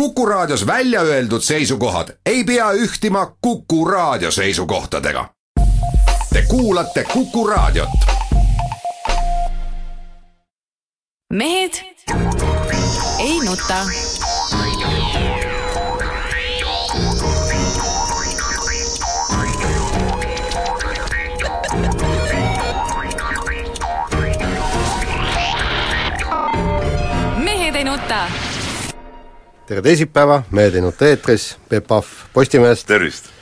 Kuku Raadios välja öeldud seisukohad ei pea ühtima Kuku Raadio seisukohtadega. Te kuulate Kuku Raadiot. mehed ei nuta. mehed ei nuta tere teisipäeva, Mehed ei nuta eetris, Peep Pahv Postimehest, tervist!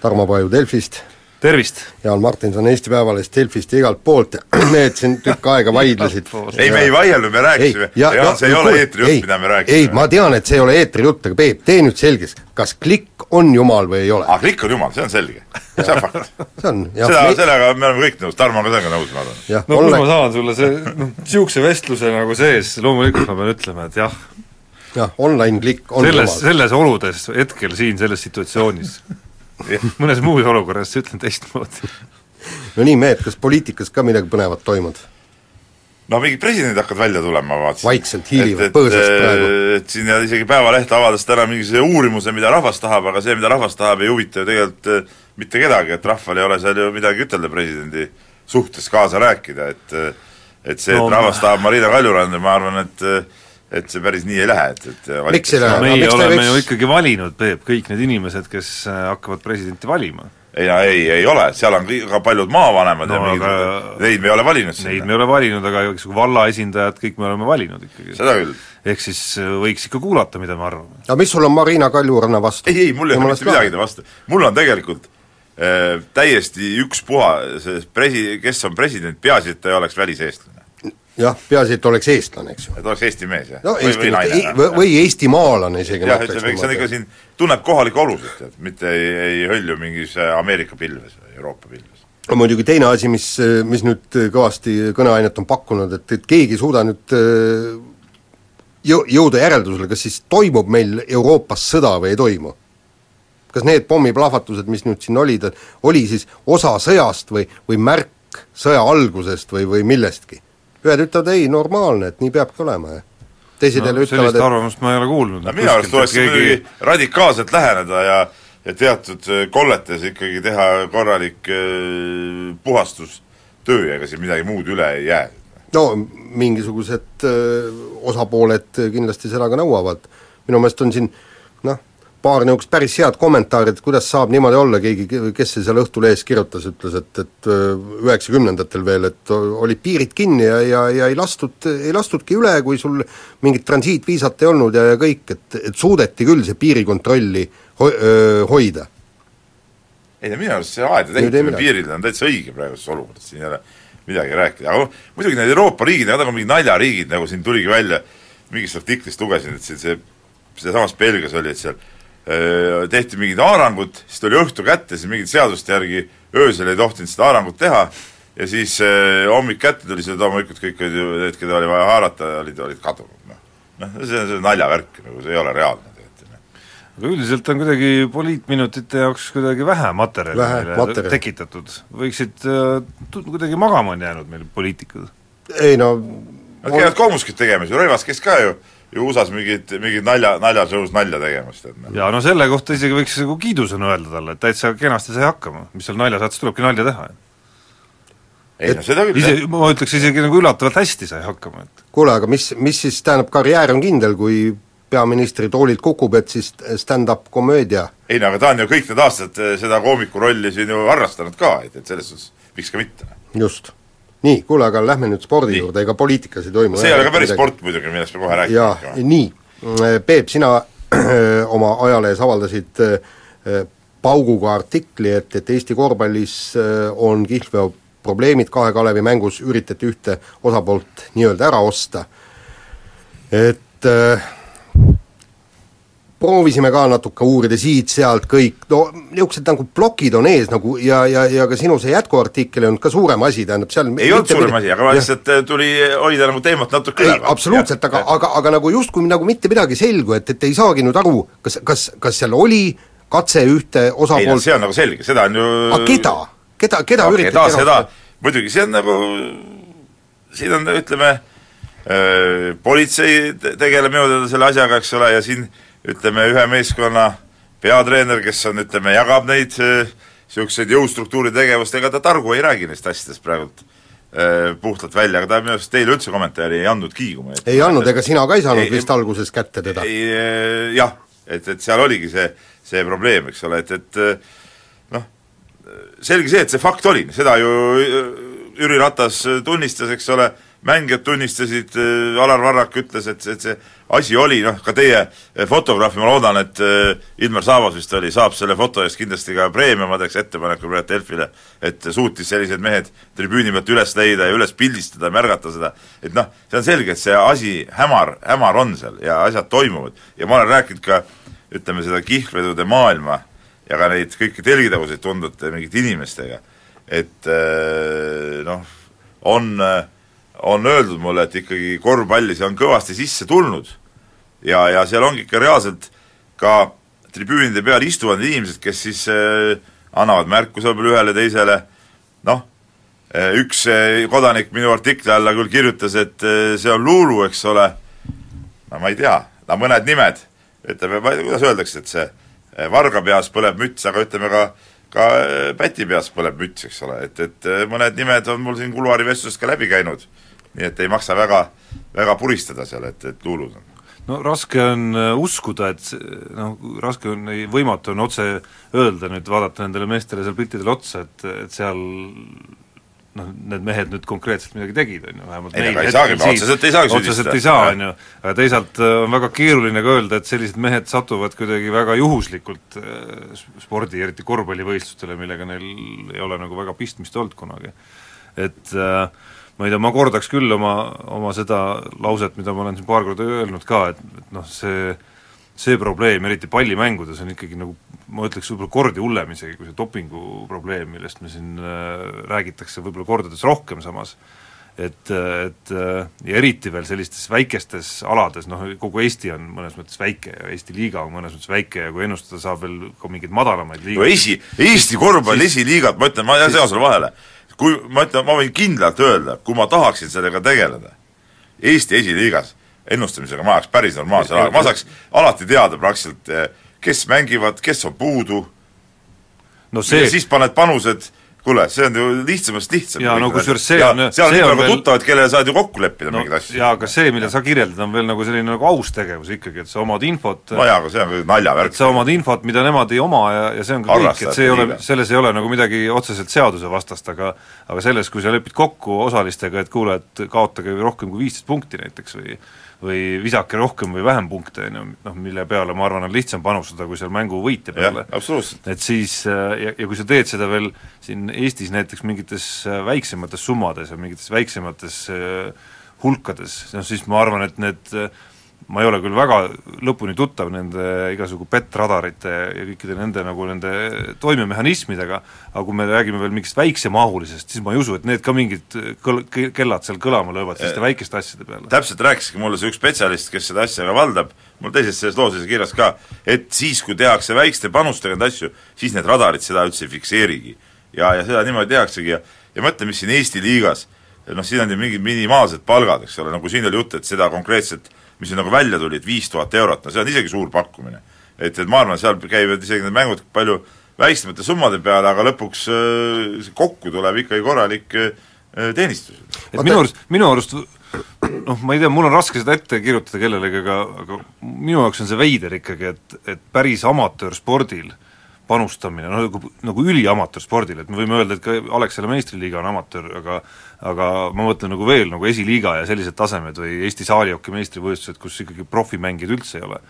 Tarmo Paju Delfist, tervist! Jaan Martinson Eesti Päevalehest, Delfist ja igalt poolt, mehed siin tükk aega vaidlesid. ei, me ei vaielnud, me rääkisime, ja, ja see ei ole eetrijutt, mida me rääkisime. ei, ma tean, et see ei ole eetrijutt, aga Peep, tee nüüd selgeks, kas klikk on jumal või ei ole? aa, klikk on jumal, see on selge, see on fakt. see on, jah. seda me..., sellega me oleme kõik nõus, Tarmo on ka sellega nõus, ma arvan. no kus ma saan sulle see, noh, niisuguse vestluse nagu sees, loomulikult ma pean ütlema, et jah, jah, online klikk on selles, selles oludes, hetkel siin selles situatsioonis mõnes muus olukorras ütlen teistmoodi. no nii, mehed, kas poliitikas ka midagi põnevat toimunud? no mingid presidendid hakkavad välja tulema, ma vaatasin. vaikselt hiilivad põõsast praegu. et siin isegi Päevaleht avaldas täna mingisuguse uurimuse, mida rahvas tahab, aga see, mida rahvas tahab, ei huvita ju tegelikult eh, mitte kedagi, et rahval ei ole seal ju midagi ütelda presidendi suhtes, kaasa rääkida, et et see, et no, rahvas tahab Marina Kaljuranda, ma arvan, et et see päris nii ei lähe, et, et miks ei lähe? meie oleme võiks... ju ikkagi valinud, Peep, kõik need inimesed, kes äh, hakkavad presidenti valima. ei no ei, ei ole, seal on ka paljud maavanemad No ja mingid aga- neid me ei ole valinud sinna. Neid me ei ole valinud, aga igasugused valla esindajad, kõik me oleme valinud ikkagi. seda küll. ehk siis äh, võiks ikka kuulata, mida me arvame. aga mis sul on Marina Kaljuranna vastu? ei, ei, mul ei ole mitte midagi ta vastu. mul on tegelikult äh, täiesti ükspuha, see presi-, kes on president, peaasi, et ta ei oleks väliseestlane. Jah, peaasi, et oleks eestlane, eks ju. et oleks Eesti mees, jah? no Eesti, või, või eestimaalane isegi jah, ütleme, eks ta on ikka siin, tunneb kohalikke olusid, tead, mitte ei, ei hölju mingis äh, Ameerika pilves või Euroopa pilves. no muidugi teine asi, mis, mis nüüd kõvasti kõneainet on pakkunud, et, et keegi ei suuda nüüd äh, jõ-, jõuda järeldusele, kas siis toimub meil Euroopas sõda või ei toimu. kas need pommiplahvatused, mis nüüd siin olid, oli siis osa sõjast või, või märk sõja algusest või, või millestki? Ühed ütlevad ei, normaalne, et nii peabki olema ja teised no, jälle ütlevad, sellist et arvamust ma ei ole kuulnud. no minu arust tuleks keegi... radikaalselt läheneda ja ja teatud äh, kolletes ikkagi teha korralik äh, puhastustöö ja ega siin midagi muud üle ei jää. no mingisugused öö, osapooled kindlasti seda ka nõuavad, minu meelest on siin noh, paar niisugust päris head kommentaari, et kuidas saab niimoodi olla, keegi, kes see seal Õhtulehes kirjutas, ütles, et, et üheksakümnendatel veel, et olid piirid kinni ja, ja, ja ei lastud, ei lastudki üle, kui sul mingit transiitviisat ei olnud ja, ja kõik, et, et suudeti küll see piirikontrolli ho-, öö, hoida. ei no minu arust see aedade ehitamine piirile on täitsa õige praeguses olukorras, siin ei ole midagi rääkida, aga muidugi need Euroopa riigid, need on nagu mingid naljariigid, nagu siin tuligi välja, mingist artiklist lugesin, et siin see, sealsamas Belgias oli, et seal tehti mingid haarangud, siis tuli õhtu kätte, siis mingite seaduste järgi öösel ei tohtinud seda haarangut teha ja siis öö, hommik kätte tuli, siis loomulikult kõik olid ju, need, keda oli vaja haarata, olid, olid kadunud, noh. noh, see on see naljavärk, nagu see ei ole reaalne tegelikult, noh. aga üldiselt on kuidagi poliitminutite jaoks kuidagi vähe materjali Vähe materjali. tekitatud. võiksid äh, kuidagi magama on jäänud meil poliitikud. ei no Nad käivad komiskit tegemas ju, Rõivas käis ka ju ju USA-s mingit, mingit nalja, naljasõus nalja tegemas, tead noh. ja no selle kohta isegi võiks nagu kiidusõnu öelda talle, et täitsa kenasti sai hakkama, mis seal naljasaats tulebki nalja teha. ei no seda küll, ise, ma ütleks isegi nagu üllatavalt hästi sai hakkama, et kuule, aga mis, mis siis tähendab, karjäär on kindel, kui peaministri toolilt kukub, et siis stand-up komöödia ei no aga ta on ju kõik need aastad eh, seda koomiku rolli siin ju harrastanud ka, et, et selles suhtes miks ka mitte. just. Nii, kuule, aga lähme nüüd spordi Nii. juurde, ega poliitikas ei toimu see ei ole ka päris sport muidugi, millest me kohe rääkima jaa, nii, Peep, sina oma ajalehes avaldasid äh, pauguga artikli, et, et Eesti korvpallis äh, on kihlveoprobleemid kahe Kalevi mängus, üritati ühte osapoolt nii-öelda ära osta. et äh, proovisime ka natuke uurida siit-sealt kõik, no niisugused nagu plokid on ees nagu ja, ja, ja ka sinu see jätkuartikkel ei olnud ka suurem asi, tähendab seal ei olnud suurem asi, aga lihtsalt eh, tuli hoida nagu teemat natuke üleval. absoluutselt, aga, aga, aga nagu justkui nagu mitte midagi selgu, et, et ei saagi nüüd aru, kas, kas, kas seal oli katse ühte ei no osapoolt see on nagu selge, seda on ju aga keda, keda, keda no, üritati keda seda. muidugi see on nagu, siin on ütleme, politsei te- tegeleb minu teada selle asjaga, eks ole, ja siin ütleme, ühe meeskonna peatreener, kes on, ütleme, jagab neid niisuguseid jõustruktuuri tegevust, ega ta targu ei räägi neist asjadest praegult äh, puhtalt välja, aga ta minu arust teile üldse kommentaari ei andnudki, kui ma ei andnud, ega sina ka ei saanud ei, vist ei, alguses kätte teda? jah, et, et seal oligi see, see probleem, eks ole, et, et noh, selge see, et see fakt oli, seda ju Jüri Ratas tunnistas, eks ole, mängijad tunnistasid, Alar Varrak ütles, et, et see asi oli, noh, ka teie fotograaf, ma loodan, et Ilmar Saavas vist oli, saab selle foto eest kindlasti ka preemia, ma teeks ettepaneku praegu Delfile, et suutis sellised mehed tribüüni pealt üles leida ja üles pildistada märgata seda, et noh, see on selge, et see asi hämar, hämar on seal ja asjad toimuvad. ja ma olen rääkinud ka ütleme, seda kihlvedude maailma ja ka neid kõiki telgitavuseid tundvate mingite inimestega, et noh, on äh, on öeldud mulle, et ikkagi korvpalli see on kõvasti sisse tulnud. Ja, ja seal ongi ikka reaalselt ka tribüünide peal istuvad inimesed, kes siis äh, annavad märku seal peal ühele teisele, noh äh,, üks äh, kodanik minu artikli alla küll kirjutas, et äh, see on luulu, eks ole, no ma ei tea, no mõned nimed, ütleme, kuidas öeldakse, et see varga peas põleb müts, aga ütleme ka ka päti peas põleb müts, eks ole, et, et mõned nimed on mul siin kuluaarivestlusest ka läbi käinud nii et ei maksa väga, väga puristada seal, et, et luulud on no raske on äh, uskuda, et noh, raske on, võimatu on otse öelda nüüd, vaadata nendele meestele seal piltidele otsa, et, et seal noh, need mehed nüüd konkreetselt midagi tegid, on ju, vähemalt ei, aga ei saagi, otseselt ei saagi süüdistada. otseselt ei saa, on ju, aga teisalt äh, on väga keeruline ka öelda, et sellised mehed satuvad kuidagi väga juhuslikult äh, spordi, eriti korvpallivõistlustele, millega neil ei ole nagu väga pistmist olnud kunagi. et äh, ma ei tea, ma kordaks küll oma, oma seda lauset, mida ma olen siin paar korda öelnud ka, et, et noh, see see probleem, eriti pallimängudes, on ikkagi nagu ma ütleks võib-olla kordi hullem isegi kui see dopingu probleem, millest me siin äh, räägitakse võib-olla kordades rohkem samas, et, et äh, ja eriti veel sellistes väikestes alades, noh kogu Eesti on mõnes mõttes väike ja Eesti liiga on mõnes mõttes väike ja kui ennustada saab veel ka mingeid madalamaid liigaid no esi, Eesti korvpalli esiliigat, ma ütlen, ma segan sulle vahele, kui ma ütlen, ma võin kindlalt öelda, kui ma tahaksin sellega tegeleda, Eesti esiliigas ennustamisega ma ajaks päris normaalse aja, ma saaks alati teada praktiliselt, eh, kes mängivad, kes on puudu. No see... ja siis paned panused kuule, see on ju lihtsamast lihtsam. jaa, no kusjuures see on seal on palju veel... tuttavad, kellele saad ju kokku leppida no, mingeid asju. jaa, aga see, mida sa kirjeldad, on veel nagu selline nagu aus tegevus ikkagi, et sa omad infot no jaa, aga see on naljavärk. sa omad infot, mida nemad ei oma ja, ja see on ka kõik, et see ei ole, selles ei ole nagu midagi otseselt seadusevastast, aga aga selles, kui sa lepid kokku osalistega, et kuule, et kaotage rohkem kui viisteist punkti näiteks või või visake rohkem või vähem punkte, on ju, noh mille peale ma arvan, on lihtsam panustada, kui seal mängu võitja peale. et siis äh, ja, ja kui sa teed seda veel siin Eestis näiteks mingites äh, väiksemates summades ja mingites väiksemates äh, hulkades, noh siis ma arvan, et need ma ei ole küll väga lõpuni tuttav nende igasugu PET-radarite ja kõikide nende nagu nende toimemehhanismidega, aga kui me räägime veel mingist väiksemahulisest, siis ma ei usu, et need ka mingid kõl-, kellad seal kõlama löövad selliste väikeste asjade peale. täpselt rääkiski mulle see üks spetsialist, kes seda asja ka valdab, mul teises selles loos oli kirjas ka, et siis, kui tehakse väikeste panustega neid asju, siis need radarid seda üldse ei fikseerigi. ja, ja seda niimoodi tehaksegi ja ja mõtle, mis siin Eesti liigas, noh siin on ju mingid minimaalsed palgad, eks ole, nagu siin oli jutt, et seda konkreetset mis nüüd nagu välja tuli, et viis tuhat eurot, no see on isegi suur pakkumine. et, et ma arvan, seal käivad isegi need mängud palju väiksemate summade peale, aga lõpuks äh, kokku tuleb ikkagi korralik äh, teenistus. et minu arust, minu arust noh, ma ei tea, mul on raske seda ette kirjutada kellelegi, aga, aga minu jaoks on see veider ikkagi, et, et päris amatöörspordil panustamine, no nagu, nagu üliamatöörspordil, et me võime öelda, et ka Alexela meistriliiga on amatöör, aga aga ma mõtlen nagu veel nagu esiliiga ja sellised tasemed või Eesti saalihoki meistrivõistlused, kus ikkagi profimängijaid üldse ei ole.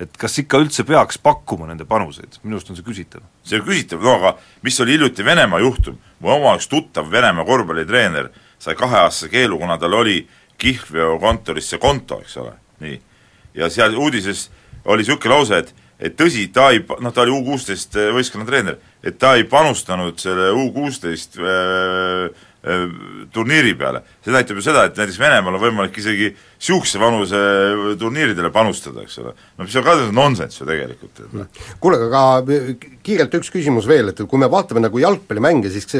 et kas ikka üldse peaks pakkuma nende panuseid, minu arust on see küsitav. see on küsitav, no aga mis oli hiljuti Venemaa juhtum, mu oma üks tuttav Venemaa korvpallitreener sai kaheaastase keelu, kuna tal oli kihlveokontoris see konto, eks ole, nii. ja seal uudises oli niisugune lause, et et tõsi, ta ei, noh, ta oli U kuusteist võistkonna treener, et ta ei panustanud selle U kuusteist äh, Äh, turniiri peale. see näitab ju seda, et näiteks Venemaal on võimalik isegi niisuguse vanuse turniiridele panustada, eks ole. no mis on ka nonsenss ju tegelikult. kuule, aga kiirelt üks küsimus veel, et kui me vaatame nagu jalgpallimänge, siis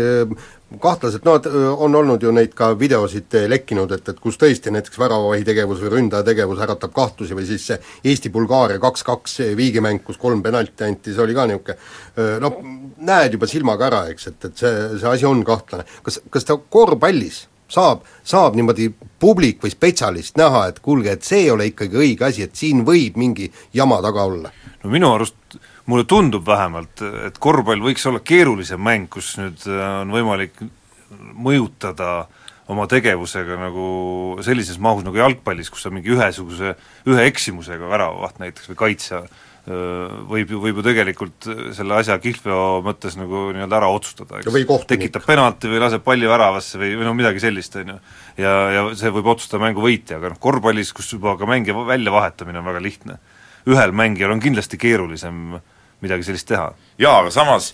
kahtlaselt no on olnud ju neid ka videosid lekkinud, et, et kus tõesti näiteks väravavahi tegevus või ründaja tegevus äratab kahtlusi või siis see Eesti-Bulgaaria kaks-kaks viigimäng, kus kolm penalti anti, see oli ka niisugune noh, näed juba silmaga ära, eks, et, et see, see asi on kahtlane. kas, kas ta korvpallis saab, saab niimoodi publik või spetsialist näha, et kuulge, et see ei ole ikkagi õige asi, et siin võib mingi jama taga olla? no minu arust, mulle tundub vähemalt, et korvpall võiks olla keerulisem mäng, kus nüüd äh, on võimalik mõjutada oma tegevusega nagu sellises mahus nagu jalgpallis, kus sa mingi ühesuguse, ühe eksimusega väravavaht näiteks või kaitsja võib ju, võib ju tegelikult selle asja kihlveo mõttes nagu nii-öelda ära otsustada, eks. tekitab penalti või laseb palli väravasse või, või no midagi sellist, on ju. ja, ja see võib otsustada mängu võitja, aga noh, korvpallis, kus juba ka mängija väljavahetamine on väga lihtne, ühel mängijal on kindlasti keerulisem midagi sellist teha. jaa, aga samas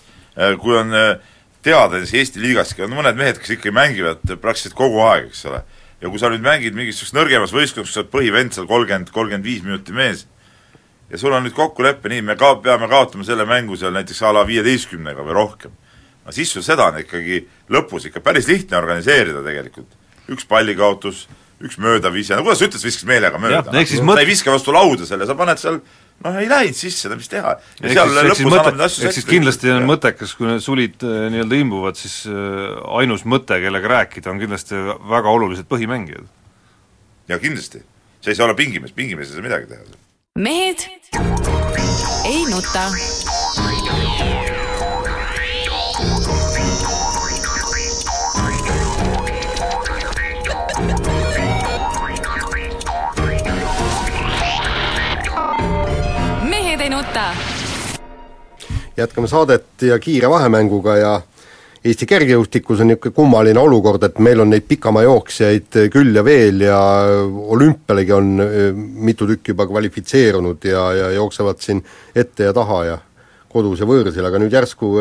kui on teada, siis Eesti liigaski on mõned mehed, kes ikkagi mängivad praktiliselt kogu aeg, eks ole, ja kui sa nüüd mängid mingisugust nõrgemas võistkonnas, sa oled põhivend seal kolmkümmend, kolmkümmend viis minuti mees, ja sul on nüüd kokkulepe, nii, me ka-, peame kaotama selle mängu seal näiteks a la viieteistkümnega või rohkem. no siis sul seda on ikkagi lõpus ikka päris lihtne organiseerida tegelikult. üks pallikaotus, üks möödavise, no kuidas sa ütled, viskas meelega mööda, no, sa mõt... ei viska vastu lauda selle, sa paned seal noh, ei läinud sisse, no mis teha. ja seal lõpus annab neid asju eks siis kindlasti on mõttekas, kui need sulid äh, nii-öelda imbuvad, siis äh, ainus mõte, kellega rääkida, on kindlasti väga olulised põhimängijad. ja kindlasti. sa ei saa olla pingimees, pingimees ei saa midagi teha mehed ei nuta. Nuta. jätkame saadet ja kiire vahemänguga ja Eesti kergejõustikus on niisugune kummaline olukord, et meil on neid pikamaajooksjaid küll ja veel ja olümpialegi on mitu tükki juba kvalifitseerunud ja, ja jooksevad siin ette ja taha ja kodus ja võõrsil, aga nüüd järsku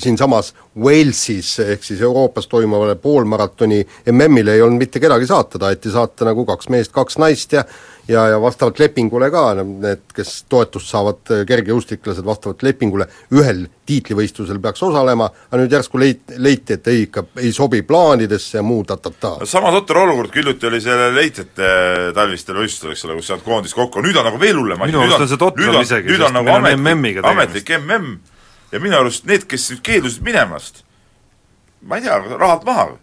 siinsamas Walesis ehk siis Euroopas toimuvale poolmaratoni MM-ile ei olnud mitte kedagi saata, taheti saata nagu kaks meest, kaks naist ja ja, ja vastavalt lepingule ka, need, kes toetust saavad, äh, kergejõustiklased vastavalt lepingule, ühel tiitlivõistlusel peaks osalema, aga nüüd järsku leit-, leiti, et ei, ikka ei sobi plaanidesse ja muu ta-ta-ta. no sama totter olukord hiljuti oli selle leitjate talvistel võistlustel, eks ole, kus sealt koondis kokku, nüüd on nagu veel hullem minu arust on totram isegi, sest nagu on ametlik, ametlik MM ja minu arust need, kes nüüd keeldusid minemast, ma ei tea, rahalt maha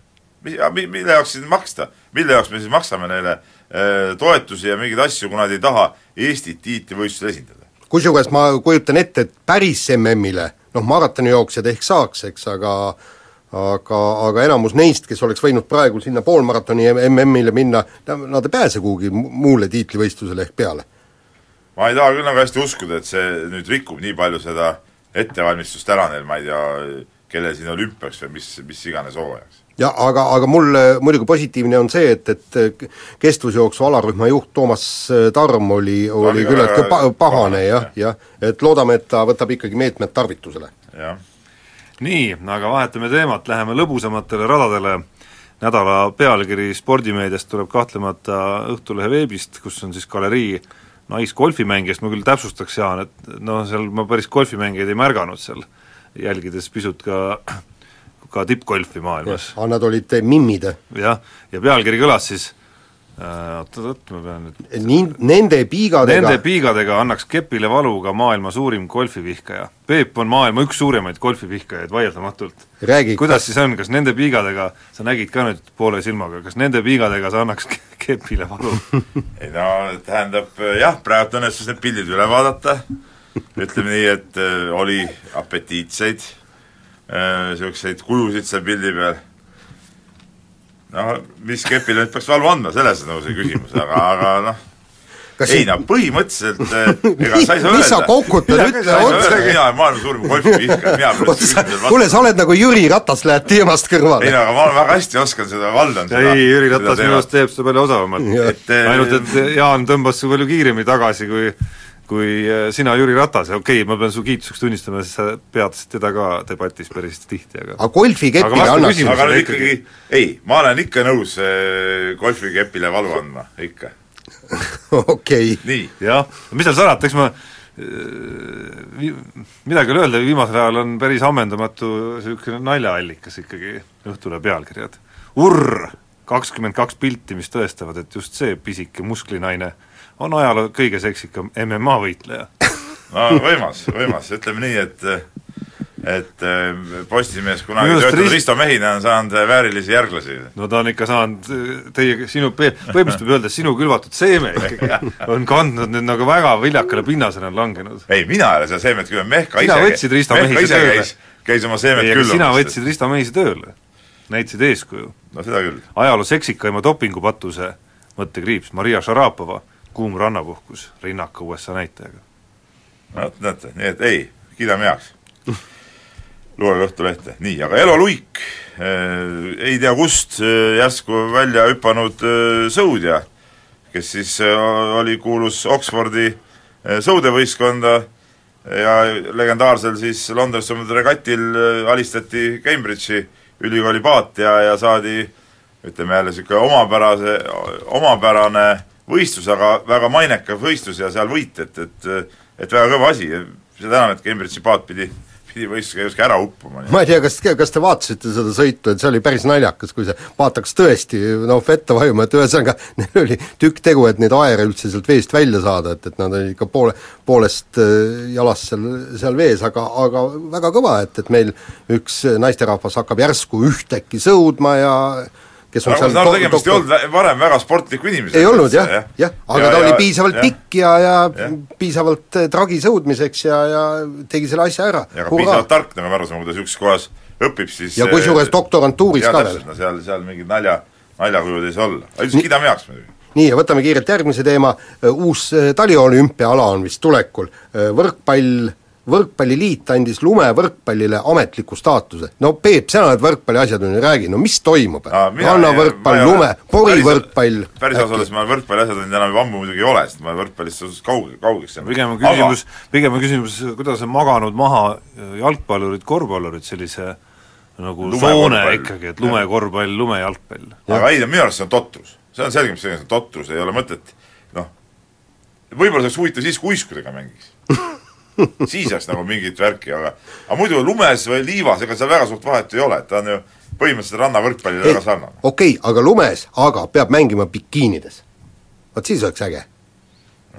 mille jaoks siis maksta, mille jaoks me siis maksame neile Äh, toetusi ja mingeid asju, kui nad ei taha Eestit tiitlivõistlusel esindada. kusjuures ma kujutan ette, et päris MM-ile noh, maratonijooksjad ehk saaks, eks, aga aga, aga enamus neist, kes oleks võinud praegu sinna poolmaratoni MM-ile minna, nad ei pääse kuhugi muule tiitlivõistlusele ehk peale. ma ei taha küll nagu hästi uskuda, et see nüüd rikub nii palju seda ettevalmistust ära neil, ma ei tea, kellel siin olümpiaks või mis, mis iganes hooajaks ja aga, aga mul muidugi positiivne on see, et, et kestvusjooksu alarühma juht Toomas Tarm oli, oli küllaltki pa-, pahane jah, jah, et loodame, et ta võtab ikkagi meetmed tarvitusele. jah. nii, aga vahetame teemat, läheme lõbusamatele radadele, nädala pealkiri spordimeediast tuleb kahtlemata Õhtulehe veebist, kus on siis galerii naisgolfimängijast, ma küll täpsustaks, Jaan, et noh, seal ma päris golfimängijaid ei märganud seal, jälgides pisut ka ka tippgolfi maailmas. aga nad olid mimmid? jah, ja pealkiri kõlas siis oot-oot, ma pean nüüd Nii, nende piigadega Nende piigadega annaks kepile valu ka maailma suurim golfivihkaja. Peep on maailma üks suuremaid golfivihkajaid vaieldamatult. kuidas kas... siis on, kas nende piigadega, sa nägid ka nüüd poole silmaga, kas nende piigadega sa annaks kepile valu ei no tähendab jah, praegu õnnestus need pildid üle vaadata, ütleme nii, et äh, oli apetiitseid niisuguseid äh, kujusid seal pildi peal, noh, mis kepile nüüd peaks valu andma, selles on nagu see küsimus, aga, aga noh, ei no põhimõtteliselt äh, ega sa ei saa mis sa kokutad, ütle otse. mina olen maailma suurim golfivihkaja, mina pole kuule, sa oled nagu Jüri Ratas, lähed teemast kõrvale. ei no aga ma väga hästi oskan seda, valdan seda. ei, Jüri Ratas minu arust teeb seda palju osavamalt. ainult, et Jaan tõmbas palju kiiremini tagasi, kui kui äh, sina, Jüri Ratas, okei okay,, ma pean su kiituseks tunnistama, sa peatasid teda ka debatis päris tihti, aga aga golfikepile annaks aga nüüd ikkagi, ei, ma olen ikka nõus äh, golfikepile valu andma, ikka okei nii. jah, mis seal salata, eks ma äh, midagi ei ole öelda, viimasel ajal on päris ammendamatu niisugune naljaallikas ikkagi Õhtulehe pealkirjad. urr, kakskümmend kaks pilti, mis tõestavad, et just see pisike musklinaine on ajaloo kõige seksikam MMA võitleja no võimas, võimas, ütleme nii, et et äh, Postimees kunagi töötanud Rist... Risto Mehina on saanud äh, väärilisi järglasi. no ta on ikka saanud äh, teie, sinu, põhimõtteliselt võib öelda, sinu külvatud seeme ikkagi on kandnud nüüd nagu väga viljakale pinnasele on langenud. ei, mina ei ole seda seemet külvanud, Mehka sina ise võtsid Risto Mehise tööle. käis oma seemet külvamas. sina võtsid Risto Mehise tööle, näitasid eeskuju. no seda küll. ajaloo seksikaima dopingupatuse mõttekriips, Maria Šarapova kuum rannapuhkus rinnaka USA näitajaga. no näete, nii et ei, kiidame heaks. Lugege Õhtulehte, nii, aga Elo Luik äh,, ei tea kust äh, järsku välja hüpanud äh, sõudja, kes siis äh, oli, kuulus Oxfordi äh, sõudevõistkonda ja legendaarsel siis Londoni regatil äh, alistati Cambridge'i ülikooli paat ja, ja saadi ütleme jälle niisugune omapärase, omapärane võistlus, aga väga mainekas võistlus ja seal võit, et, et et väga kõva asi, seda enam, et Cambridge'i paat pidi pidi võistlusega justkui ära uppuma. ma ei tea, kas, kas te vaatasite seda sõitu, et see oli päris naljakas, kui see paat hakkas tõesti noh, vette vajuma, et ühesõnaga neil oli tükk tegu, et neid aere üldse sealt veest välja saada, et, et nad olid ikka poole, poolest äh, jalast seal, seal vees, aga, aga väga kõva, et, et meil üks naisterahvas hakkab järsku ühtäkki sõudma ja kes on aga seal do-, tegemist ei olnud varem väga sportliku inimesega. ei olnud jah, jah, jah, aga ja, ta ja, oli piisavalt ja, pikk ja, ja, ja piisavalt eh, tragi sõudmiseks ja, ja tegi selle asja ära. ja ka piisavalt tark, nagu me aru saame, kui ta niisuguses kohas õpib, siis ja kusjuures eh, doktorantuuris ka veel. no seal, seal mingid nalja, naljakujud ei saa olla, aga üldiselt kiidame heaks muidugi. Nii, ja võtame kiirelt järgmise teema, uus eh, taliolümpiaala on vist tulekul, võrkpall võrkpalliliit andis lumevõrkpallile ametliku staatuse. no Peep, sina oled võrkpalli asjatundja, räägi, no mis toimub? rannavõrkpall, lume, porivõrkpall päris ausalt öeldes ma võrkpalli asjatundja enam juba ammu muidugi ei ole, sest ma võrkpallist suhteliselt kauge, kaugeks jäänud. pigem on küsimus Aga..., pigem on küsimus, kuidas on maganud maha jalgpallurid, korvpallurid sellise nagu soone ikkagi, et lumekorvpall, lumejalgpall. aga ei, minu arust see on totrus. see on selge, mis see on, totrus, ei ole mõtet noh, võib-olla see oleks huvitav siis, kui uiskudega mängiks siis oleks nagu mingit värki, aga aga muidu lumes või liivas, ega seal väga suurt vahet ei ole, et ta on ju põhimõtteliselt rannavõrkpallile väga sarnane. okei okay,, aga lumes, aga peab mängima bikiinides. vot siis oleks äge.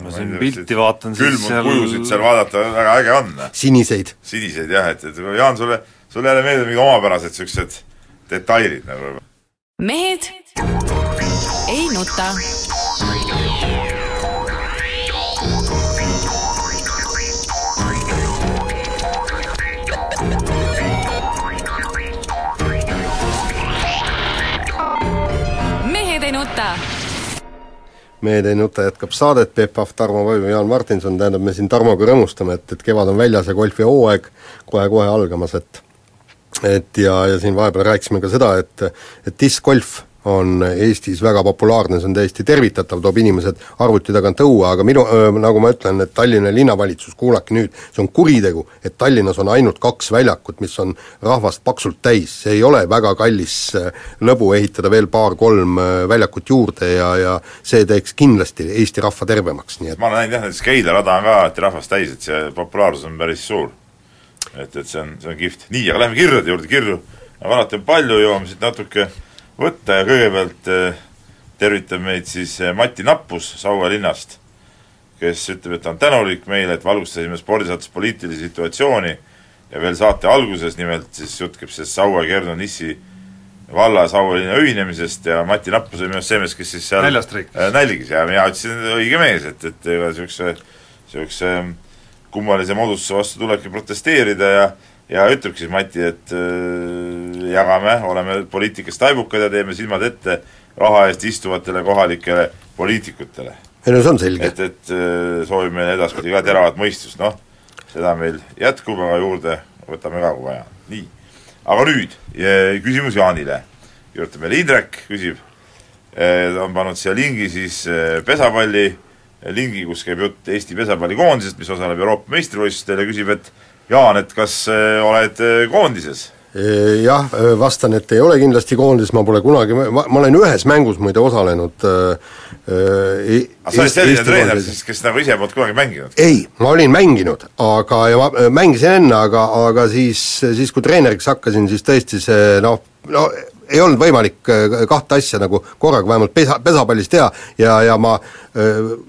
ma siin pilti vaatan, siis seal kujusid seal vaadata väga äge on. siniseid. siniseid jah, et, et Jaan, sulle, sulle jälle meeldivad mingid omapärased niisugused detailid nagu. mehed ei nuta nuta. mehed ei nuta jätkab saadet, Peep Pahv, Tarmo Võiu, Jaan Martinson, tähendab, me siin Tarmoga rõõmustame, et, et kevad on väljas ja golfihooaeg kohe-kohe algamas, et et ja, ja siin vahepeal rääkisime ka seda, et et diskgolf on Eestis väga populaarne, see on täiesti tervitatav, toob inimesed arvuti tagant õue, aga minu, nagu ma ütlen, et Tallinna linnavalitsus, kuulake nüüd, see on kuritegu, et Tallinnas on ainult kaks väljakut, mis on rahvast paksult täis, see ei ole väga kallis lõbu ehitada veel paar-kolm väljakut juurde ja, ja see teeks kindlasti Eesti rahva tervemaks, nii et ma olen näinud jah, näiteks Keila rada on ka alati rahvast täis, et see populaarsus on päris suur. et, et see on, see on kihvt. nii, aga lähme kirjade juurde, kirju nagu alati on palju, jõuame siit natuke võtta ja kõigepealt äh, tervitab meid siis äh, Mati Nappus Saue linnast, kes ütleb, et ta on tänulik meile, et valgustasime spordisaates poliitilise situatsiooni ja veel saate alguses, nimelt siis jutt käib sellest Saue Kernu Nissi valla ja Saue linna ühinemisest ja Mati Nappus oli minu arust see mees, kes siis seal äh, nälgis ja mina ütlesin, õige mees, et, et ega niisuguse, niisuguse kummalise moodustuse vastu tulebki protesteerida ja ja ütlebki siis Mati, et äh, jagame, oleme poliitikast taibukad ja teeme silmad ette raha eest istuvatele kohalikele poliitikutele. ei no see on selge. et, et äh, soovime edaspidi ka teravat mõistust, noh, seda meil jätkub, aga juurde võtame ka, kui vaja. nii, aga nüüd küsimus Jaanile. kirjutab meile Indrek, küsib, on pannud siia lingi siis äh, pesapalli lingi, kus käib jutt Eesti pesapallikoondisest, mis osaleb Euroopa meistrivõistlustel ja küsib, et Jaan, et kas oled koondises? Jah, vastan, et ei ole kindlasti koondises, ma pole kunagi, ma, olen ühes mängus muide osalenud äh, äh, aga sa oled selline treener siis, kes nagu ise polnud kunagi mänginud? ei, ma olin mänginud, aga, ja ma mängisin enne, aga, aga siis, siis kui treeneriks hakkasin, siis tõesti see noh, no ei olnud võimalik kahte asja nagu korraga vähemalt pesa, pesapallis teha ja, ja ma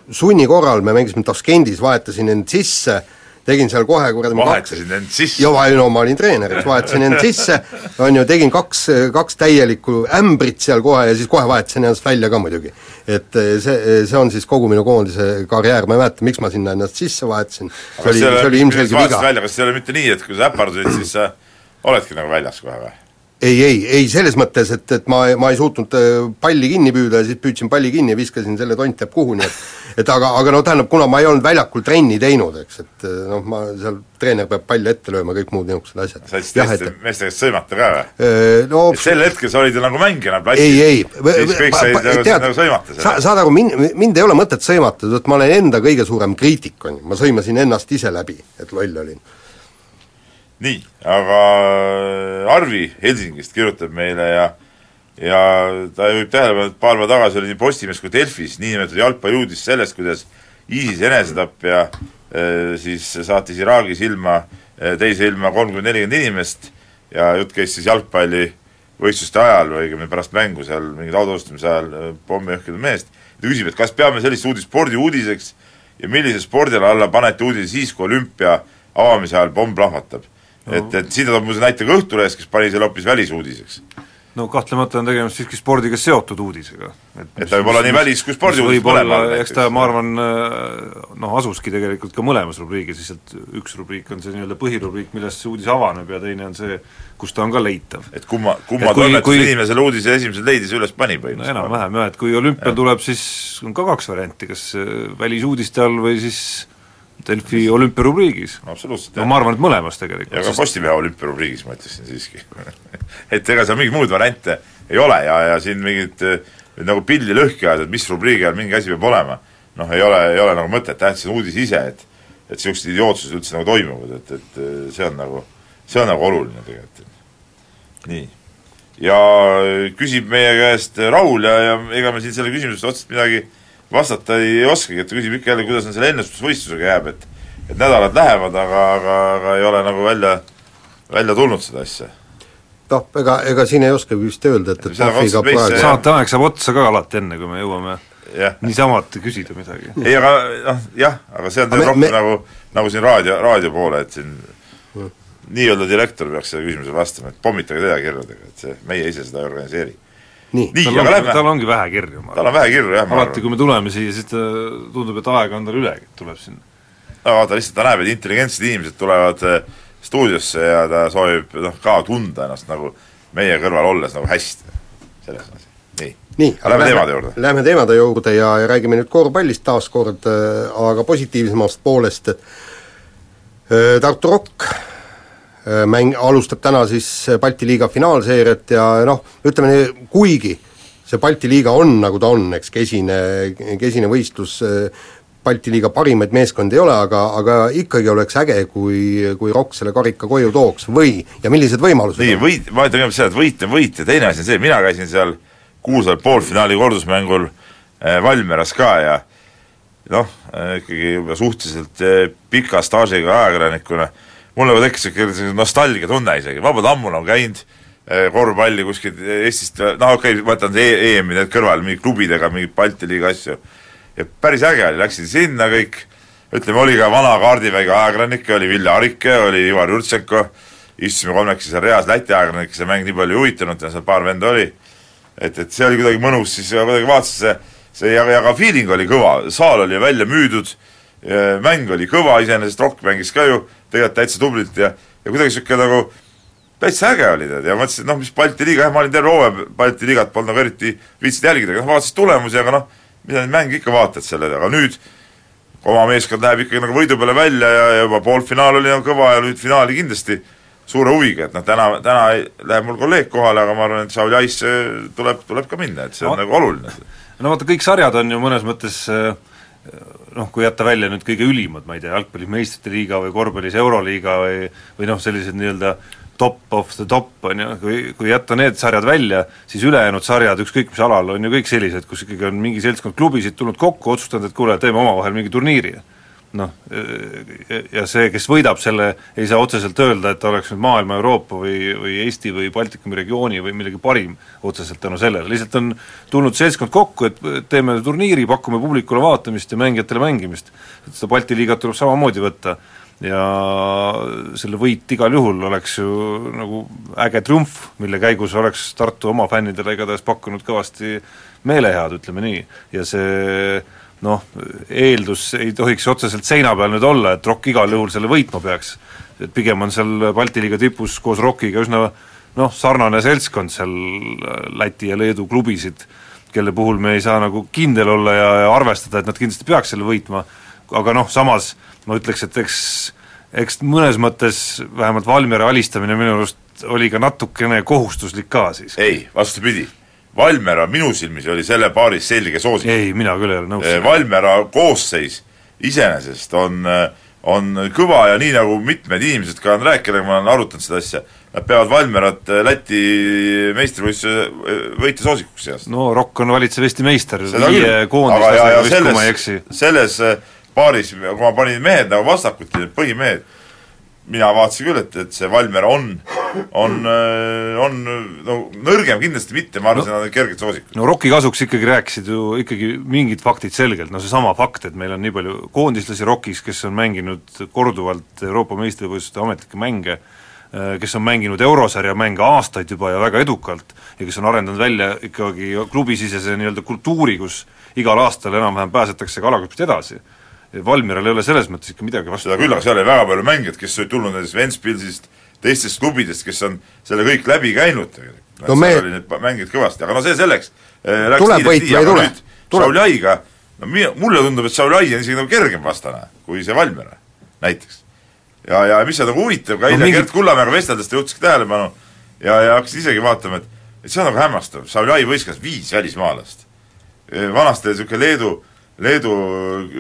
sunni korral, me mängisime Taskendis, vahetasin end sisse äh, tegin seal kohe kuradi vahetasid end sisse? jaa, no ma olin treener, eks vahetasin end sisse, on ju, tegin kaks, kaks täielikku ämbrit seal kohe ja siis kohe vahetasin ennast välja ka muidugi. et eh, see, see on siis kogu minu koondise karjäär, ma ei mäleta, miks ma sinna ennast sisse vahetasin, see oli, see oli ilmselge viga. kas ei ole mitte nii, et kui sa äpardusid, siis sa oledki nagu väljas kohe või? Ei, ei, ei selles mõttes, et, et ma, ma ei suutnud äh, palli kinni püüda ja siis püüdsin palli kinni ja viskasin selle tont teab kuhu, nii et et aga, aga no tähendab, kuna ma ei olnud väljakul trenni teinud, eks, et äh, noh, ma seal, treener peab palli ette lööma, kõik muud niisugused asjad. sa said teiste meeste käest sõimata ka või? Äh, no sel hetkel sa olid ju nagu mängijana platsil, ei, ei, siis kõik said nagu, nagu sõimata sa, saad aru, mind, mind ei ole mõtet sõimata, sest ma olen enda kõige suurem kriitik, on ju, ma sõimasin ennast ise läbi, et loll olin nii, aga Arvi Helsingist kirjutab meile ja ja ta juhib tähelepanu, et paar päeva tagasi oli nii Postimees kui Delfis niinimetatud jalgpalliuudis sellest, kuidas ISIS enesetapja äh, siis saatis Iraagis ilma, äh, teise ilma kolmkümmend, nelikümmend inimest ja jutt käis siis jalgpallivõistluste ajal või õigemini pärast mängu seal mingit autostumise ajal äh, pommi õhkinud mehest. ta küsib, et kas peame sellist uudist spordiuudiseks ja millise spordiala alla panete uudise siis, kui olümpia avamise ajal pomm plahvatab et, et siin toob mulle näite ka Õhtulehes, kes pani selle hoopis välisuudiseks. no kahtlemata on tegemist siiski spordiga seotud uudisega. et, et ta võib olla nii välis- kui spordiuudis mõlemal. eks ta, ma arvan, noh, asuski tegelikult ka mõlemas rubriigis, lihtsalt üks rubriik on see nii-öelda põhirubriik, millest see uudis avaneb ja teine on see, kus ta on ka leitav. et kumma, kumma toimetuse inimene selle uudise esimesel leidis üles pani põhimõtteliselt? no enam-vähem jah, et kui olümpial tuleb, siis on ka kaks varianti, kas välisuudiste all või siis Delfi olümpiarubriigis. absoluutselt. no ma arvan, et mõlemas tegelikult. ja ka Postimehe olümpiarubriigis, ma ütleksin siiski et ega seal mingeid muid variante ei ole ja, ja siin mingit nagu pilli lõhki ajada, et mis rubriigi all mingi asi peab olema, noh, ei ole, ei ole nagu mõtet, tähtis on uudis ise, et et niisugused idiootsused üldse nagu toimuvad, et, et see on nagu, see on nagu oluline tegelikult. nii. ja küsib meie käest Raul ja, ja ega me siin selle küsimuse otseselt midagi vastata ei oskagi, et ta küsib ikka jälle, kuidas on selle ennustusvõistlusega jääb, et et nädalad lähevad, aga, aga, aga ei ole nagu välja, välja tulnud seda asja. noh, ega, ega siin ei oskagi vist öelda, et, et Pahviga praegu saateaeg saab otsa ka alati enne, kui me jõuame niisamalt küsida midagi. ei, aga noh, jah, aga see on teil rohkem me... nagu, nagu siin raadio, raadio poole, et siin mm. nii-öelda direktor peaks sellele küsimusele vastama, et pommitage teda kirjadega, et see, meie ise seda ei organiseeri nii, nii, tal, on, tal ongi vähe kirju. tal on vähe kirju, jah. alati, kui me tuleme siia, siis ta tundub, et aega on tal ülegi, tuleb siin. no vaata, lihtsalt ta näeb, et intelligentsed inimesed tulevad äh, stuudiosse ja ta soovib noh, ka tunda ennast nagu meie kõrval olles nagu hästi, selles mõttes, nii. nii, lähme teemade juurde. Lähme teemade juurde ja, ja räägime nüüd korvpallist taas kord, äh, aga positiivsemast poolest, äh, Tartu Rock Äh, mäng, alustab täna siis äh, Balti liiga finaalseeriat ja noh, ütleme nii, kuigi see Balti liiga on, nagu ta on, eks, kesine, kesine võistlus, äh, Balti liiga parimaid meeskondi ei ole, aga, aga ikkagi oleks äge, kui, kui Rock selle karika koju tooks. Või, ja millised võimalused nii, võit, ma ütlen kõigepealt seda, et võit on võit ja teine asi on see, mina käisin seal kuulsal poolfinaali kordusmängul äh, Valmieras ka ja noh äh,, ikkagi juba suhteliselt äh, pika staažiga ajakirjanikuna äh, mul nagu tekkis niisugune nostalgiatunne isegi, ma polnud ammu nagu käinud eh, korvpalli kuskilt Eestist, noh okei okay,, võtan e EM-i need kõrval, mingi klubidega, mingeid Balti liiga asju, ja päris äge oli, läksin sinna kõik, ütleme, oli ka vana kaardivägi ajakirjanikke, oli Vilja Arike, oli Ivar Jurtšenko, istusime kolmekesi seal reas, Läti ajakirjanikke see mäng nii palju ei huvitanud ja seal paar venda oli, et, et see oli kuidagi mõnus, siis kuidagi vaatasin, see, see ja, ja ka feeling oli kõva, saal oli välja müüdud, mäng oli kõva, iseenesest Rock mängis ka ju tegelikult täitsa tublilt ja, ja kuidagi niisugune nagu täitsa äge oli tead ja mõtlesin, et noh, mis Balti liiga, jah, ma olin terve hooaja Balti liigat polnud nagu eriti viitsinud jälgida, aga noh, vaatasin tulemusi, aga noh, mida neid mänge ikka vaatad selle, aga nüüd oma meeskond läheb ikkagi nagu võidu peale välja ja, ja juba poolfinaal oli nagu kõva ja nüüd finaali kindlasti suure huviga, et noh, täna, täna läheb mul kolleeg kohale, aga ma arvan, et Saul Jais tuleb, tuleb ka minna, et see on no, nagu oluline. no vaata, kõik sarjad on ju mõnes mõttes äh, noh, kui jätta välja nüüd kõige ülimad, ma ei tea, jalgpallis meistrite liiga või korvpallis Euroliiga või või noh, sellised nii-öelda top of the top, on ju, kui, kui jätta need sarjad välja, siis ülejäänud sarjad, ükskõik mis alal, on ju kõik sellised, kus ikkagi on mingi seltskond klubisid tulnud kokku, otsustanud, et kuule, teeme omavahel mingi turniiri noh, ja see, kes võidab selle, ei saa otseselt öelda, et ta oleks nüüd maailma, Euroopa või, või Eesti või Baltikumi regiooni või millegi parim otseselt tänu sellele, lihtsalt on tulnud seltskond kokku, et teeme turniiri, pakume publikule vaatamist ja mängijatele mängimist. et seda Balti liigat tuleb samamoodi võtta. Ja selle võit igal juhul oleks ju nagu äge triumf, mille käigus oleks Tartu oma fännidele igatahes pakkunud kõvasti meelehead, ütleme nii, ja see noh, eeldus ei tohiks otseselt seina peal nüüd olla, et ROK igal juhul selle võitma peaks. et pigem on seal Balti liiga tipus koos ROK-iga üsna noh, sarnane seltskond seal Läti ja Leedu klubisid, kelle puhul me ei saa nagu kindel olla ja, ja arvestada, et nad kindlasti peaks selle võitma, aga noh, samas ma ütleks, et eks eks mõnes mõttes vähemalt Valmiera alistamine minu arust oli ka natukene kohustuslik ka siis. ei, vastupidi Valmera minu silmis oli selle paaris selge soosik. ei, mina küll ei ole nõus. Eh, Valmera koosseis iseenesest on, eh, on kõva ja nii, nagu mitmed inimesed ka on rääkinud, ma olen arutanud seda asja, nad peavad Valmerat eh, Läti meistrivõistluse võitja soosikuks seast. no Rokk on valitsev Eesti meister, viie koondislasega vist, kui ma ei eksi. selles paaris, kui ma panin mehed nagu vastakuti, need põhimehed, mina vaatasin küll, et, et see Valmiera on, on, äh, on no nõrgem kindlasti mitte, ma arvasin no,, nad on kerged soosikud. no Rocki kasuks ikkagi rääkisid ju ikkagi mingid faktid selgelt, no seesama fakt, et meil on nii palju koondislasi Rockis, kes on mänginud korduvalt Euroopa meistrivõistluste ametlikke mänge, äh, kes on mänginud eurosarja mänge aastaid juba ja väga edukalt ja kes on arendanud välja ikkagi klubisisese nii-öelda kultuuri, kus igal aastal enam-vähem pääsetakse kalagrupist edasi Valmieral ei ole selles mõttes ikka midagi vastu. seda küll, aga seal oli väga palju mängijaid, kes olid tulnud näiteks Ventspilsist, teistest klubidest, kes on selle kõik läbi käinud tegelikult. no me seal oli neid mängijaid kõvasti, aga no see selleks äh,. tuleb võit või ei tule? Šaulaiga, no mi-, mulle tundub, et Šaulai on isegi nagu kergem vastane kui see Valmiera, näiteks. ja, ja mis on nagu huvitav, ka eile no, mingi... Gert Kullamäega vesteldes ta juhtiski tähelepanu ja, ja hakkasin isegi vaatama, et et see on nagu hämmastav, Šaulai võiskas viis välismaalast. vanasti oli niisugune Leedu Leedu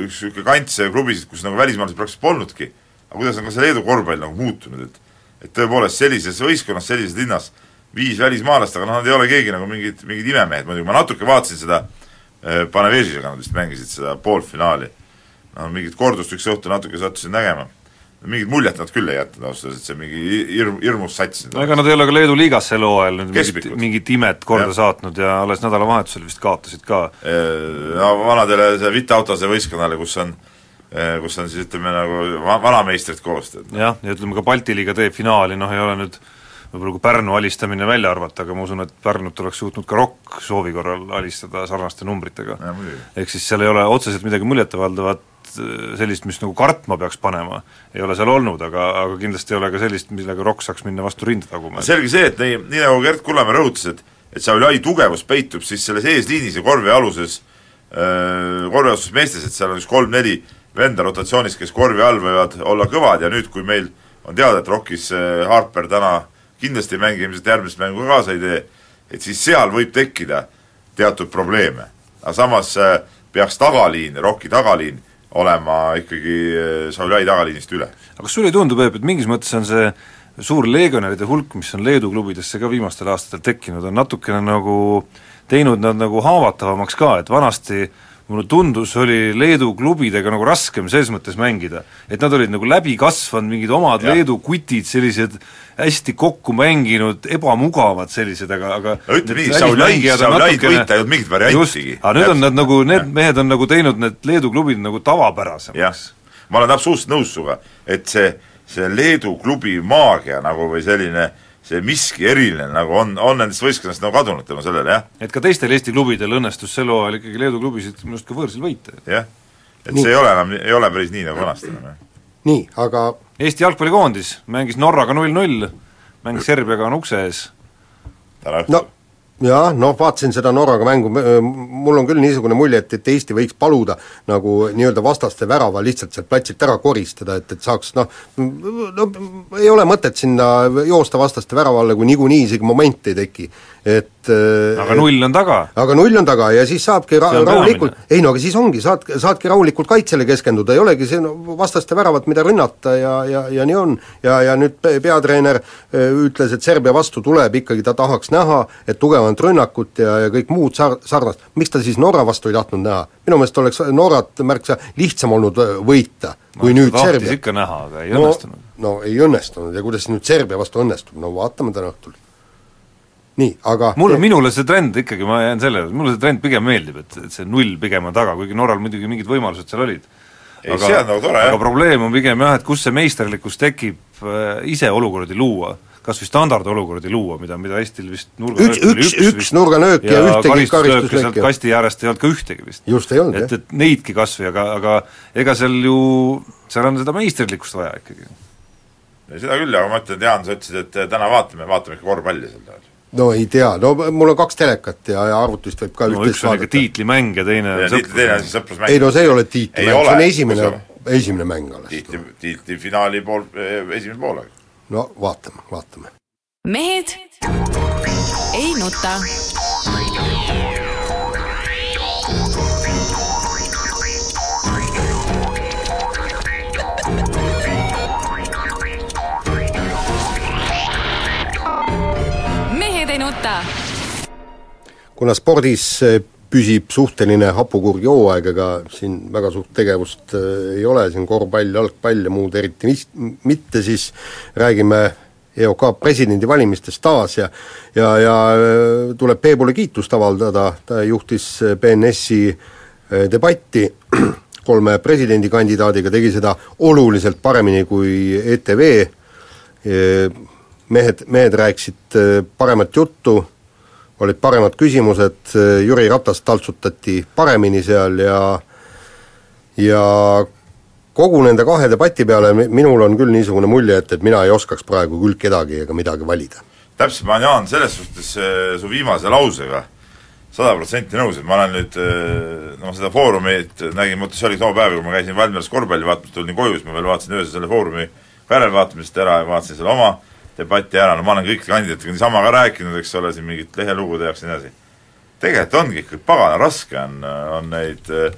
üks niisugune kants klubisid, kus nagu välismaalased praktiliselt polnudki, aga kuidas on ka see Leedu korvpall nagu muutunud, et et tõepoolest sellises võistkonnas, sellises linnas viis välismaalast, aga noh, nad ei ole keegi nagu mingid, mingid imemehed. Muidugi, ma natuke vaatasin seda äh, Panevežisega, nad vist mängisid seda poolfinaali. noh, mingit kordust üks õhtu natuke sattusin nägema mingit muljet nad küll ei jätnud ausalt öeldes, et see mingi hirm, hirmus sats no ega nad ei ole ka Leedu liigas sel hooajal nüüd mingit, mingit imet korda ja. saatnud ja alles nädalavahetusel vist kaotasid ka. no vanadele see Vitautase võistkonnale, kus on kus on siis ütleme nagu va-, vanameistrid koos. jah, ja ütleme ka Balti liiga teeb finaali, noh ei ole nüüd võib-olla kui Pärnu alistamine välja arvata, aga ma usun, et Pärnut oleks suutnud ka ROK soovi korral alistada sarnaste numbritega. ehk siis seal ei ole otseselt midagi muljetavaldavat Äh, sellist, mis nagu kartma peaks panema, ei ole seal olnud, aga, aga kindlasti ei ole ka sellist, millega ROK saaks minna vastu rinda taguma. selge see, et nii, nii nagu Gert Kullamäe rõhutas, et et Šaulai tugevus peitub siis selles eesliinis ja korvialuses äh,, korvialuses meestes, et seal on üks kolm-neli venda rotatsioonis, kes korvi all võivad olla kõvad ja nüüd, kui meil on teada, et ROK-is äh, Harper täna kindlasti ei mängi, ilmselt järgmist mängu ka kaasa ei tee, et siis seal võib tekkida teatud probleeme. aga samas äh, peaks tagaliin, ROK-i tagaliin olema ikkagi eh, Saulai tagaliinist üle. aga kas sulle ei tundu, Peep, et mingis mõttes on see suur legionäride hulk, mis on Leedu klubidesse ka viimastel aastatel tekkinud, on natukene nagu teinud nad nagu haavatavamaks ka, et vanasti mulle tundus, oli Leedu klubidega nagu raskem selles mõttes mängida, et nad olid nagu läbi kasvanud, mingid omad ja. Leedu kutid, sellised hästi kokku mänginud, ebamugavad sellised, aga, aga ütleme nii, Saulai, Saulaid võita ei olnud mingit variantigi. aga nüüd on nad nagu, need ja. mehed on nagu teinud need Leedu klubid nagu tavapärasemaks. ma olen absoluutselt nõus sinuga, et see, see Leedu klubi maagia nagu või selline äh, see miski eriline nagu on, on nendest võistkonnast nagu kadunud tänu sellele, jah. et ka teistel Eesti klubidel õnnestus sel hooajal ikkagi Leedu klubisid minu arust ka võõrsil võita. jah, et nii. see ei ole enam, ei ole päris nii, nagu vanasti enam, jah. nii, aga Eesti jalgpallikoondis mängis Norraga null-null, mängis Serbiaga on ukse ees. täna õhtul no jah, noh vaatasin seda Norraga mängu, mul on küll niisugune mulje, et, et Eesti võiks paluda nagu nii-öelda vastaste värava lihtsalt sealt platsilt ära koristada, et, et saaks noh, no ei ole mõtet sinna joosta vastaste värava alla, kui niikuinii isegi momenti ei teki. Et äh, aga null on taga. aga null on taga ja siis saabki ra-, rahulikult, ei no aga siis ongi, saad, saadki rahulikult kaitsele keskenduda, ei olegi see no, vastaste väravat, mida rünnata ja, ja, ja nii on. ja, ja nüüd peatreener äh, ütles, et Serbia vastu tuleb ikkagi, ta tahaks näha, et tugevamat rünnakut ja, ja kõik muud sar-, sarnast, miks ta siis Norra vastu ei tahtnud näha? minu meelest oleks Norrat märksa lihtsam olnud äh, võita, kui no, nüüd Serbia. ikka näha, aga ei no, õnnestunud. no ei õnnestunud ja kuidas nüüd Serbia vastu õnnestub, no vaatame täna õhtul nii, aga mulle, minule see trend ikkagi, ma jään selle juurde, mulle see trend pigem meeldib, et, et see null pigem on taga, kuigi Norral muidugi mingid võimalused seal olid. on nagu tore, jah. aga probleem on pigem jah, et kus see meisterlikkus tekib äh, ise olukordi luua kas või standardolukordi luua, mida, mida Eestil vist nurganöök üks, üks, üks, üks nurganöök ja, ja ühtegi karistuslööki. kasti äärest ei olnud ka ühtegi vist. just, ei olnud, jah. et, et neidki kas või, aga, aga ega seal ju, seal on seda meisterlikkust vaja ikkagi. seda küll, aga ma ütlen, Jaan, sa ütlesid, et täna vaatame, vaatame ikka korvpalli sel ajal no ei tea, no mul on kaks telekat ja, ja arvutist võib ka no üks on ikka tiitlimäng ja teine on sõprusmäng. teine on sõprusmäng. ei no see ei ole tiitlimäng, see on esimene, esimene mäng alles. tiitli, tiitlifinaali pool, esimene poolaeg. no vaatame, vaatame. mehed ei nuta. Kuna spordis eh, püsib suhteline hapukurgi hooaeg, ega siin väga suurt tegevust eh, ei ole, siin korvpall, jalgpall ja muud eriti mis, mitte, siis räägime EOK presidendivalimistest taas ja ja, ja eh, tuleb Peebule kiitust avaldada, ta juhtis BNS-i debatti. Kolme presidendikandidaadiga, tegi seda oluliselt paremini kui ETV, mehed, mehed rääkisid paremat juttu, olid paremad küsimused, Jüri Ratas taltsutati paremini seal ja ja kogu nende kahe debati peale minul on küll niisugune mulje, et, et mina ei oskaks praegu küll kedagi ega midagi valida. täpselt, ma olen, Jaan, selles suhtes äh, su viimase lausega sada protsenti nõus, et ma olen nüüd noh, seda Foorumit nägin, mõtle, see oli too päev, kui ma käisin Valmieras korvpalli vaatamas, tulin koju, siis ma veel vaatasin öösel selle Foorumi järelvaatamisest ära ja vaatasin selle oma debati ära, no ma olen kõikide kandidaatidega niisama ka rääkinud, eks ole, siin mingit lehelugude jaoks ja nii edasi. tegelikult ongi ikka pagana raske on, on neid öö,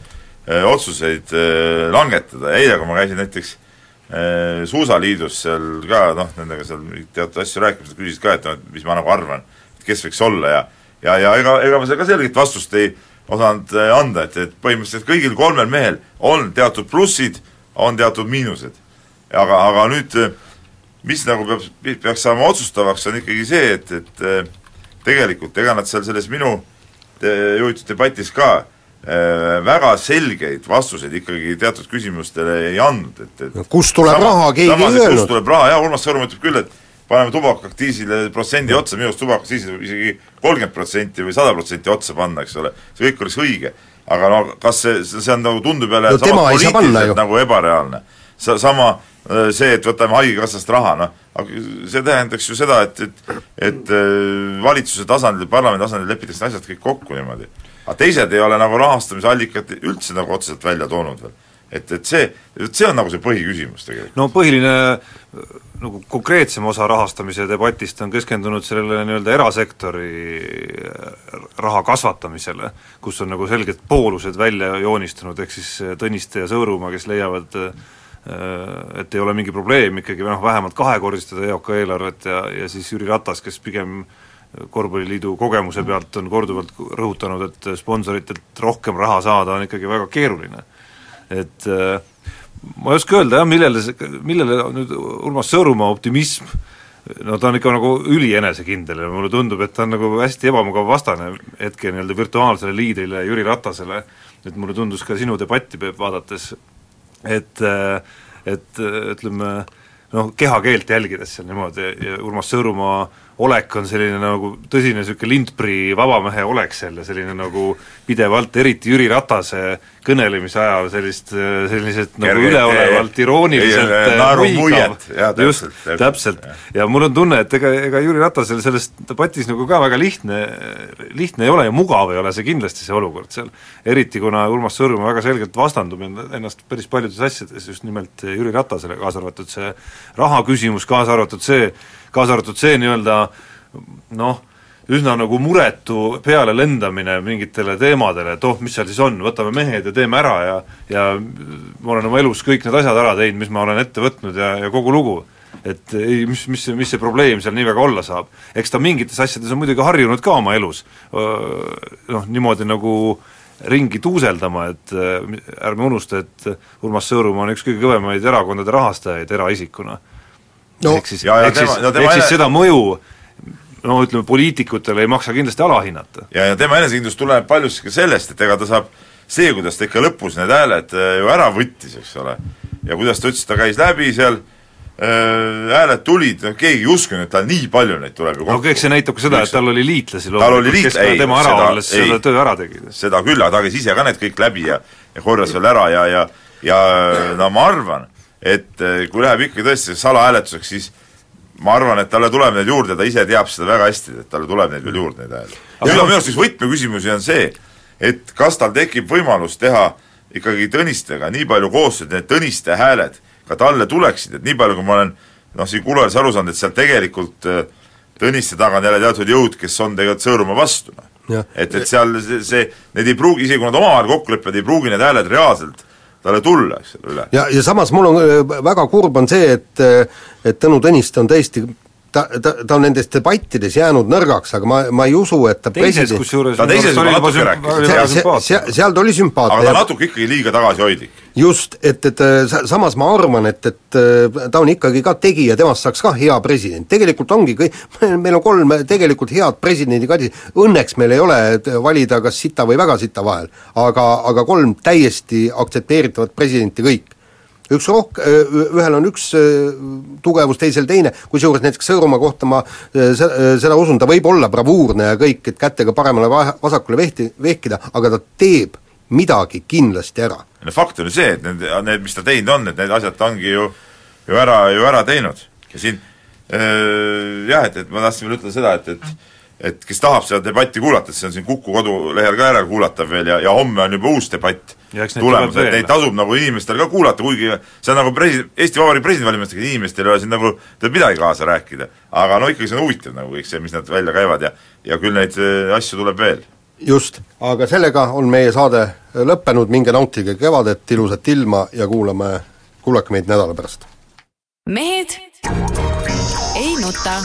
äh, otsuseid öö, äh, langetada, eile kui ma käisin näiteks öö, äh, Suusaliidus seal ka noh, nendega seal teatud asju rääkimas, nad küsisid ka, et noh, mis ma nagu arvan, et kes võiks olla ja ja, ja ega, ega ma seal ka selget vastust ei osanud anda, et, et põhimõtteliselt kõigil kolmel mehel on teatud plussid, on teatud miinused. aga, aga nüüd mis nagu peab, peaks saama otsustavaks, on ikkagi see, et, et äh, tegelikult ega nad seal selles minu juhitud debatis ka äh, väga selgeid vastuseid ikkagi teatud küsimustele ei andnud, et, et kust tuleb sama, raha, keegi ei öelnud. kust tuleb raha, jah, Urmas Sõõrum ütleb küll, et paneme tubakaaktiisile protsendi otsa, minu arust tubakaaktiisile võib isegi kolmkümmend protsenti või sada protsenti otsa panna, eks ole, see kõik oleks õige. aga no kas see, see on nagu, tundub jälle no, sama poliitiliselt nagu ebareaalne. Sa, sama Äh, see, et võtame Haigekassast raha, noh, see tähendaks ju seda, et, et et äh, valitsuse tasandil, parlamendi tasandil lepitakse asjad kõik kokku niimoodi. aga teised ei ole nagu rahastamisallikat üldse nagu otseselt välja toonud veel. et, et see, see on nagu see põhiküsimus tegelikult. no põhiline nagu konkreetsem osa rahastamise debatist on keskendunud sellele nii-öelda erasektori raha kasvatamisele, kus on nagu selged poolused välja joonistunud, ehk siis Tõniste ja Sõõrumaa, kes leiavad Äh, et ei ole mingi probleem ikkagi noh, vähemalt kahekordistada EOK eelarvet ja, ja siis Jüri Ratas, kes pigem korvpalliliidu kogemuse pealt on korduvalt rõhutanud, et sponsoritelt rohkem raha saada on ikkagi väga keeruline. et äh, ma ei oska öelda jah, millele see, millele nüüd Urmas Sõõrumaa optimism no ta on ikka nagu ülienesekindel ja mulle tundub, et ta on nagu hästi ebamugav vastane hetke nii-öelda virtuaalsele liidrile Jüri Ratasele, et mulle tundus ka sinu debatti vaadates, et, et ütleme, noh, kehakeelt jälgides seal niimoodi Urmas Sõõrumaa olek on selline nagu tõsine niisugune lindprii vabamehe olek seal ja selline nagu pidevalt, eriti Jüri Ratase kõnelemise ajal sellist, sellised nagu üleolevalt irooniliselt muigav, just, täpselt. ja mul on tunne, et ega, ega Jüri Ratasel selles debatis nagu ka väga lihtne, lihtne ei ole ja mugav ei ole see kindlasti, see olukord seal. eriti kuna Urmas Sõõrumaa väga selgelt vastandub ennast päris paljudes asjades just nimelt Jüri Ratasele, kaasa arvatud see raha küsimus, kaasa arvatud see, kaasa arvatud see nii-öelda noh, üsna nagu muretu pealelendamine mingitele teemadele, et oh, mis seal siis on, võtame mehed ja teeme ära ja ja ma olen oma elus kõik need asjad ära teinud, mis ma olen ette võtnud ja, ja kogu lugu. et ei, mis, mis, mis see probleem seal nii väga olla saab. eks ta mingites asjades on muidugi harjunud ka oma elus noh, niimoodi nagu ringi tuuseldama, et ärme unusta, et Urmas Sõõrumaa on üks kõige kõvemaid erakondade rahastajaid eraisikuna no.. ehk siis, ehk siis, no, ehk siis seda mõju no ütleme, poliitikutele ei maksa kindlasti alahinnata. ja, ja tema enesekindlus tuleb paljuski sellest, et ega ta saab see, kuidas ta ikka lõpus need hääled äh, ju ära võttis, eks ole, ja kuidas ta ütles, ta käis läbi seal, äh, hääled tulid, no keegi ei uskunud, et tal nii palju neid tuleb ju kokku. no kõik see näitab ka seda, et tal oli liitlasi loomulikult, kes ei, tema ära seda, olles selle töö ära tegid. seda küll, aga ta käis ise ka need kõik läbi ja, ja korjas veel ära ja, ja ja no ma arvan, et äh, kui läheb ikka tõesti salahääletuseks, siis ma arvan, et talle tuleb neid juurde, ta ise teab seda väga hästi, et talle tuleb neid veel juurde, neid hääli. aga minu arust üks võtmeküsimusi on see, et kas tal tekib võimalus teha ikkagi Tõnistega nii palju koostööd, need Tõniste hääled ka talle tuleksid, et nii palju, kui ma olen noh, siin kuluajas aru saanud, et seal tegelikult äh, Tõniste taga on jälle teatud jõud, kes on tegelikult Sõõrumaa vastu, noh. et, et seal see, see, need ei pruugi, isegi kui nad omavahel kokku lepivad, ei pruugi need hääled reaalselt talle tulla, eks ole, üle. ja, ja samas mul on äh, väga kurb on see, et äh, et Tõnu Tõniste on tõesti ta, ta, ta on nendes debattides jäänud nõrgaks, aga ma, ma ei usu, et ta teises kusjuures ta teises juba natuke rääkis. seal, seal ta oli sümpaatne. aga ta natuke ikkagi liiga tagasihoidlik. just, et, et samas ma arvan, et, et ta on ikkagi ka tegija, temast saaks ka hea president, tegelikult ongi kõik, meil on kolm tegelikult head presidendikandidaati, õnneks meil ei ole valida kas sita või väga sita vahel, aga, aga kolm täiesti aktsepteeritavat presidenti kõik üks rohk-, ühel on üks tugevus, teisel teine, kusjuures näiteks Sõõrumaa kohta ma seda usun, ta võib olla bravuurne ja kõik, et kätega paremale-vasakule vehti, vehkida, aga ta teeb midagi kindlasti ära. no fakt on ju see, et need, need, mis ta teinud on, et need asjad ta ongi ju, ju ära, ju ära teinud. ja siin äh, jah, et, et ma tahtsin veel ütelda seda, et, et et kes tahab seda debatti kuulata, see on siin Kuku kodulehel ka järelkuulatav veel ja, ja homme on juba uus debatt tulemas, et neid tasub nagu inimestel ka kuulata, kuigi see on nagu presi-, Eesti Vabariigi presidendivalimistega, inimestel ei ole siin nagu tead midagi kaasa rääkida. aga no ikkagi see on huvitav nagu kõik see, mis nad välja käivad ja ja küll neid äh, asju tuleb veel. just, aga sellega on meie saade lõppenud, minge nautige kevadet, ilusat ilma ja kuulame, kuulake meid nädala pärast. mehed ei nuta